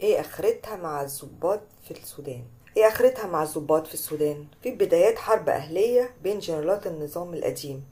إيه اخرتها مع الضباط في السودان؟ إيه اخرتها مع الضباط في السودان؟ في بدايات حرب أهلية بين جنرالات النظام القديم.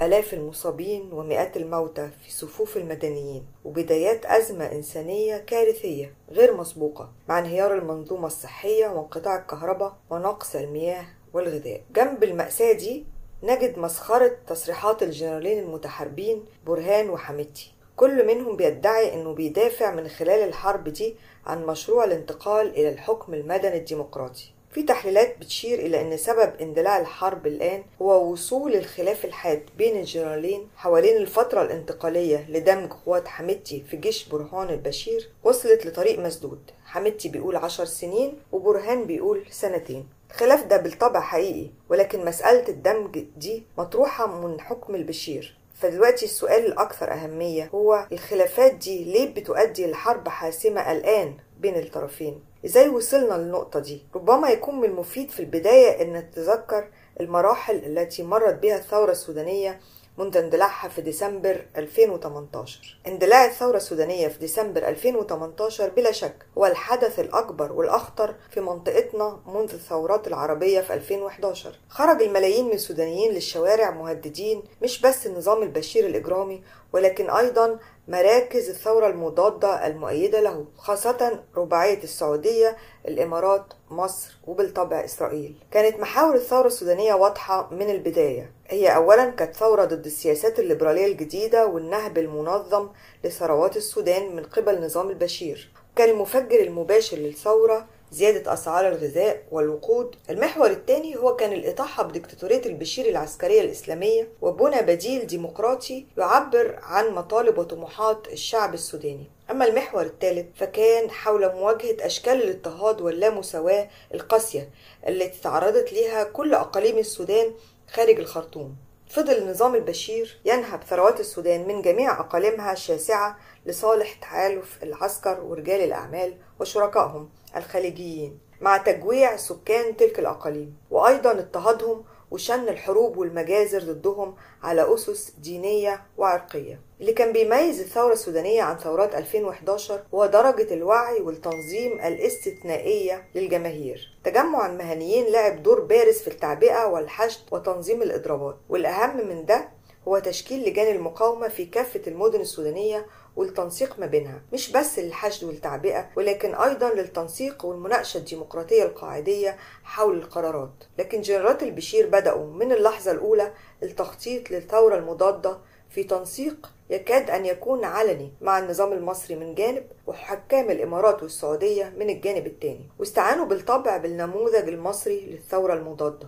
آلاف المصابين ومئات الموتى في صفوف المدنيين وبدايات أزمة إنسانية كارثية غير مسبوقة مع انهيار المنظومة الصحية وانقطاع الكهرباء ونقص المياه والغذاء. جنب المأساة دي نجد مسخرة تصريحات الجنرالين المتحاربين برهان وحميدتي. كل منهم بيدعي إنه بيدافع من خلال الحرب دي عن مشروع الانتقال إلى الحكم المدني الديمقراطي. في تحليلات بتشير إلى أن سبب اندلاع الحرب الآن هو وصول الخلاف الحاد بين الجنرالين حوالين الفترة الانتقالية لدمج قوات حميدتي في جيش برهان البشير. وصلت لطريق مسدود. حميدتي بيقول عشر سنين وبرهان بيقول سنتين. الخلاف ده بالطبع حقيقي ولكن مسألة الدمج دي مطروحة من حكم البشير. فدلوقتي السؤال الأكثر أهمية هو الخلافات دي ليه بتؤدي لحرب حاسمة الآن بين الطرفين؟ إزاي وصلنا للنقطة دي؟ ربما يكون من المفيد في البداية إن نتذكر المراحل التي مرت بها الثورة السودانية منذ اندلاعها في ديسمبر 2018 اندلاع الثورة السودانية في ديسمبر 2018 بلا شك هو الحدث الأكبر والأخطر في منطقتنا منذ الثورات العربية في 2011 خرج الملايين من السودانيين للشوارع مهددين مش بس النظام البشير الإجرامي ولكن أيضا مراكز الثورة المضادة المؤيدة له خاصة رباعية السعودية الإمارات مصر وبالطبع إسرائيل. كانت محاور الثورة السودانية واضحة من البداية. هي أولا كانت ثورة ضد السياسات الليبرالية الجديدة والنهب المنظم لثروات السودان من قبل نظام البشير. كان المفجر المباشر للثورة زيادة أسعار الغذاء والوقود. المحور الثاني هو كان الإطاحة بديكتاتورية البشير العسكرية الإسلامية وبنى بديل ديمقراطي يعبر عن مطالب وطموحات الشعب السوداني. أما المحور الثالث فكان حول مواجهة أشكال الاضطهاد واللامساواة القاسية التي تعرضت لها كل أقاليم السودان خارج الخرطوم. فضل النظام البشير ينهب ثروات السودان من جميع أقاليمها الشاسعة لصالح تحالف العسكر ورجال الأعمال وشركائهم. الخليجيين مع تجويع سكان تلك الأقاليم وأيضا اضطهادهم وشن الحروب والمجازر ضدهم على أسس دينية وعرقية. اللي كان بيميز الثورة السودانية عن ثورات 2011 هو درجة الوعي والتنظيم الاستثنائية للجماهير. تجمع المهنيين لعب دور بارز في التعبئة والحشد وتنظيم الإضرابات والأهم من ده هو تشكيل لجان المقاومة في كافة المدن السودانية والتنسيق ما بينها مش بس للحشد والتعبئة ولكن أيضا للتنسيق والمناقشة الديمقراطية القاعدية حول القرارات. لكن جنرالات البشير بدأوا من اللحظة الأولى التخطيط للثورة المضادة في تنسيق يكاد أن يكون علني مع النظام المصري من جانب وحكام الإمارات والسعودية من الجانب الثاني واستعانوا بالطبع بالنموذج المصري للثورة المضادة.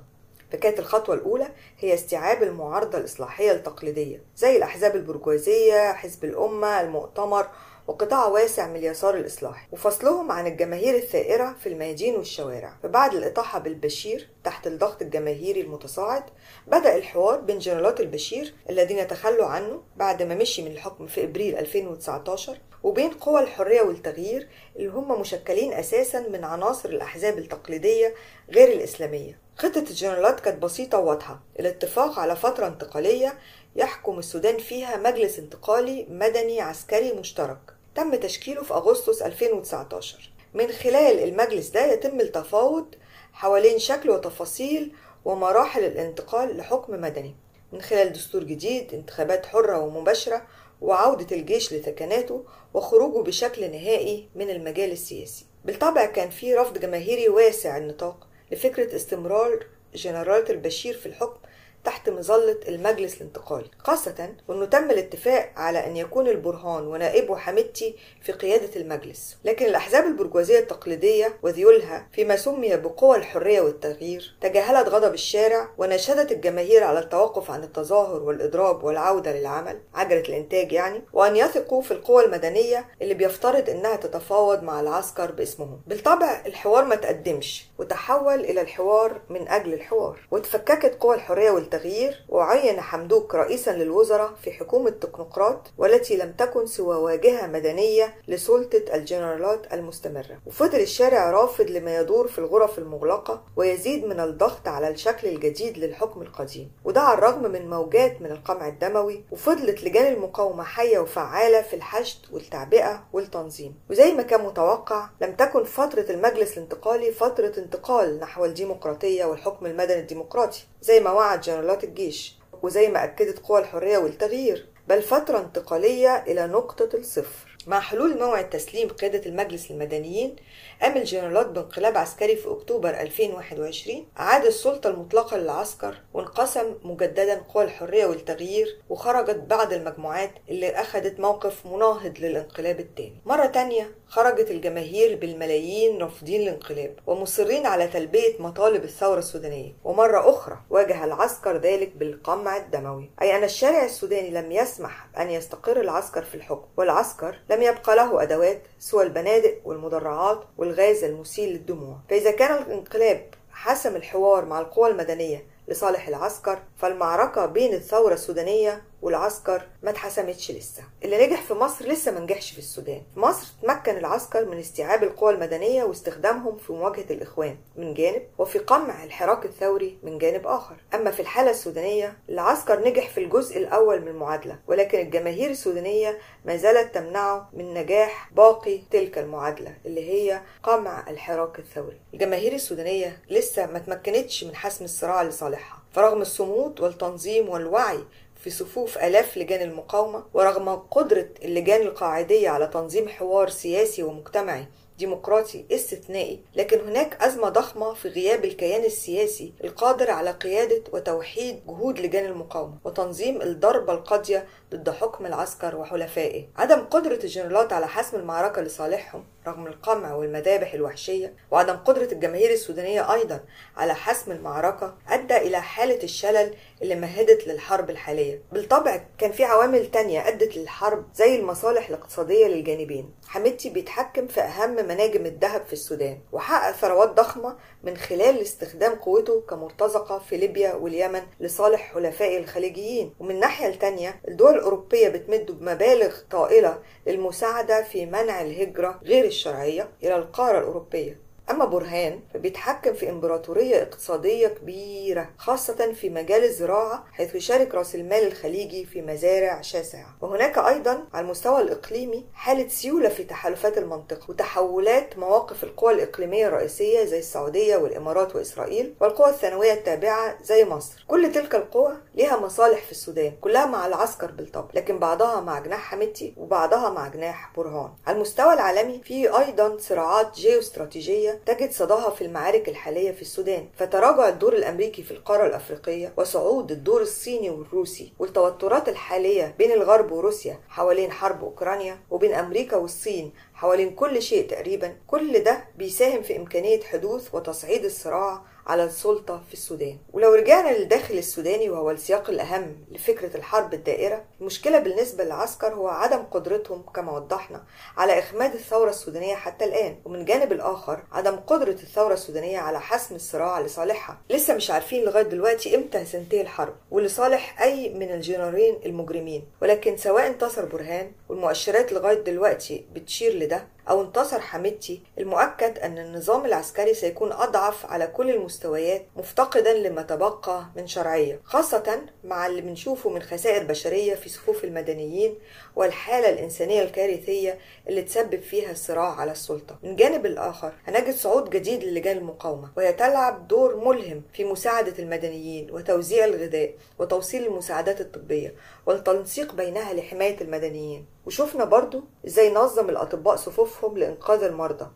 فكانت الخطوة الأولى هي استيعاب المعارضة الإصلاحية التقليدية زي الأحزاب البرجوازية حزب الأمة المؤتمر وقطاع واسع من اليسار الإصلاحي وفصلهم عن الجماهير الثائرة في الميادين والشوارع. فبعد الإطاحة بالبشير تحت الضغط الجماهيري المتصاعد بدأ الحوار بين جنرالات البشير الذين تخلوا عنه بعد ما مشي من الحكم في إبريل 2019 وبين قوى الحرية والتغيير اللي هم مشكلين أساسا من عناصر الأحزاب التقليدية غير الإسلامية. خطة الجنرالات كانت بسيطة وواضحة. الاتفاق على فترة انتقالية يحكم السودان فيها مجلس انتقالي مدني عسكري مشترك. تم تشكيله في أغسطس 2019 من خلال المجلس ده يتم التفاوض حوالين شكل وتفاصيل ومراحل الانتقال لحكم مدني. من خلال دستور جديد انتخابات حرة ومباشرة وعودة الجيش لثكناته وخروجه بشكل نهائي من المجال السياسي. بالطبع كان في رفض جماهيري واسع النطاق. لفكرة استمرار جنرالات البشير في الحكم تحت مظلة المجلس الانتقالي خاصة وأنه تم الاتفاق على أن يكون البرهان ونائبه حميدتي في قيادة المجلس. لكن الأحزاب البرجوازية التقليدية وذيولها فيما سمي بقوى الحرية والتغيير تجاهلت غضب الشارع ونشدت الجماهير على التوقف عن التظاهر والإضراب والعودة للعمل عجلة الإنتاج يعني وأن يثقوا في القوى المدنية اللي بيفترض أنها تتفاوض مع العسكر باسمهم. بالطبع الحوار ما تقدمش وتحول إلى الحوار من أجل الحوار وتفككت قوى الحرية والتغيير والتغيير وعين حمدوك رئيسا للوزراء في حكومة تكنوقراط والتي لم تكن سوى واجهة مدنية لسلطة الجنرالات المستمرة. وفضل الشارع رافض لما يدور في الغرف المغلقة ويزيد من الضغط على الشكل الجديد للحكم القديم. وده على الرغم من موجات من القمع الدموي وفضلت لجان المقاومة حية وفعالة في الحشد والتعبئة والتنظيم. وزي ما كان متوقع لم تكن فترة المجلس الانتقالي فترة انتقال نحو الديمقراطية والحكم المدني الديمقراطي زي ما وعد جنرالات الجيش وزي ما أكدت قوى الحرية والتغيير بل فترة انتقالية إلى نقطة الصفر. مع حلول موعد تسليم قيادة المجلس للمدنيين قام الجنرالات بانقلاب عسكري في أكتوبر 2021 أعاد السلطة المطلقة للعسكر وانقسم مجددا قوى الحرية والتغيير وخرجت بعض المجموعات اللي أخذت موقف مناهض للانقلاب التاني. مرة تانية خرجت الجماهير بالملايين رافضين الانقلاب ومصرين على تلبية مطالب الثورة السودانية. ومرة أخرى واجه العسكر ذلك بالقمع الدموي. أي أن الشارع السوداني لم يسمح أن يستقر العسكر في الحكم والعسكر لم يبقى له أدوات سوى البنادق والمدرعات والغاز المسيل للدموع. فإذا كان الانقلاب حسم الحوار مع القوى المدنية لصالح العسكر فالمعركة بين الثورة السودانية والعسكر ما اتحسمتش لسه. اللي نجح في مصر لسه ما نجحش في السودان. في مصر تمكن العسكر من استيعاب القوى المدنية واستخدامهم في مواجهة الإخوان من جانب وفي قمع الحراك الثوري من جانب آخر. أما في الحالة السودانية العسكر نجح في الجزء الأول من المعادلة ولكن الجماهير السودانية ما زالت تمنعه من نجاح باقي تلك المعادلة اللي هي قمع الحراك الثوري. الجماهير السودانية لسه ما تمكنتش من حسم الصراع لصالحها. فرغم الصمود والتنظيم والوعي في صفوف آلاف لجان المقاومة ورغم قدرة اللجان القاعدية على تنظيم حوار سياسي ومجتمعي ديمقراطي استثنائي لكن هناك أزمة ضخمة في غياب الكيان السياسي القادر على قيادة وتوحيد جهود لجان المقاومة وتنظيم الضربة القاضية ضد حكم العسكر وحلفائه. عدم قدرة الجنرالات على حسم المعركة لصالحهم رغم القمع والمذابح الوحشية وعدم قدرة الجماهير السودانية أيضا على حسم المعركة أدى إلى حالة الشلل اللي مهدت للحرب الحالية. بالطبع كان في عوامل تانية أدت للحرب زي المصالح الاقتصادية للجانبين. حميدتي بيتحكم في أهم مناجم الذهب في السودان وحقق ثروات ضخمة من خلال استخدام قوته كمرتزقة في ليبيا واليمن لصالح حلفائه الخليجيين. ومن الناحية التانية الدول الأوروبية بتمد بمبالغ طائلة للمساعدة في منع الهجرة غير الشرعية إلى القارة الأوروبية. أما برهان فبيتحكم في إمبراطورية اقتصادية كبيرة خاصة في مجال الزراعة حيث يشارك رأس المال الخليجي في مزارع شاسعة. وهناك أيضا على المستوى الإقليمي حالة سيولة في تحالفات المنطقة وتحولات مواقف القوى الإقليمية الرئيسية زي السعودية والإمارات وإسرائيل والقوى الثانوية التابعة زي مصر. كل تلك القوى لها مصالح في السودان كلها مع العسكر بالطبع لكن بعضها مع جناح حميدتي وبعضها مع جناح برهان. على المستوى العالمي في أيضا صراعات جيوستراتيجية تجد صداها في المعارك الحالية في السودان فتراجع الدور الأمريكي في القارة الأفريقية وصعود الدور الصيني والروسي والتوترات الحالية بين الغرب وروسيا حوالين حرب أوكرانيا وبين أمريكا والصين حوالين كل شيء تقريبا كل ده بيساهم في إمكانية حدوث وتصعيد الصراع على السلطة في السودان. ولو رجعنا للداخل السوداني وهو السياق الأهم لفكرة الحرب الدائرة المشكلة بالنسبة للعسكر هو عدم قدرتهم كما وضحنا على إخماد الثورة السودانية حتى الآن. ومن جانب الآخر عدم قدرة الثورة السودانية على حسم الصراع لصالحها. لسه مش عارفين لغاية دلوقتي إمتى هتنتهي الحرب ولصالح أي من الجنرالين المجرمين. ولكن سواء انتصر برهان والمؤشرات لغاية دلوقتي بتشير لده أو انتصر حميدتي المؤكد أن النظام العسكري سيكون أضعف على كل المستويات مفتقدا لما تبقى من شرعية خاصة مع اللي بنشوفه من خسائر بشرية في صفوف المدنيين والحالة الإنسانية الكارثية اللي تسبب فيها الصراع على السلطة. من جانب الآخر هنجد صعود جديد للجان المقاومة وهي تلعب دور ملهم في مساعدة المدنيين وتوزيع الغذاء وتوصيل المساعدات الطبية والتنسيق بينها لحماية المدنيين. وشفنا برضو إزاي نظم الأطباء صفوفهم لإنقاذ المرضى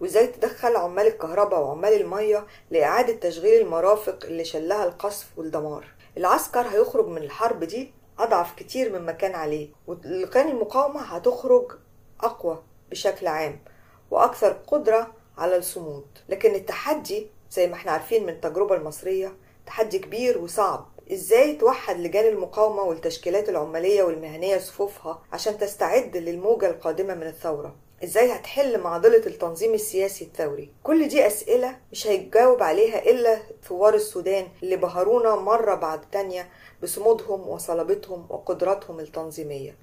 وإزاي تدخل عمال الكهرباء وعمال المية لإعادة تشغيل المرافق اللي شلها القصف والدمار. العسكر هيخرج من الحرب دي أضعف كتير مما كان عليه ولقان المقاومة هتخرج أقوى بشكل عام وأكثر قدرة على الصمود. لكن التحدي زي ما إحنا عارفين من التجربة المصرية تحدي كبير وصعب. إزاي توحد لجان المقاومة والتشكيلات العمالية والمهنية صفوفها عشان تستعد للموجة القادمة من الثورة؟ إزاي هتحل معضلة التنظيم السياسي الثوري؟ كل دي أسئلة مش هيتجاوب عليها إلا ثوار السودان اللي بهرونا مرة بعد تانية بصمودهم وصلابتهم وقدراتهم التنظيمية.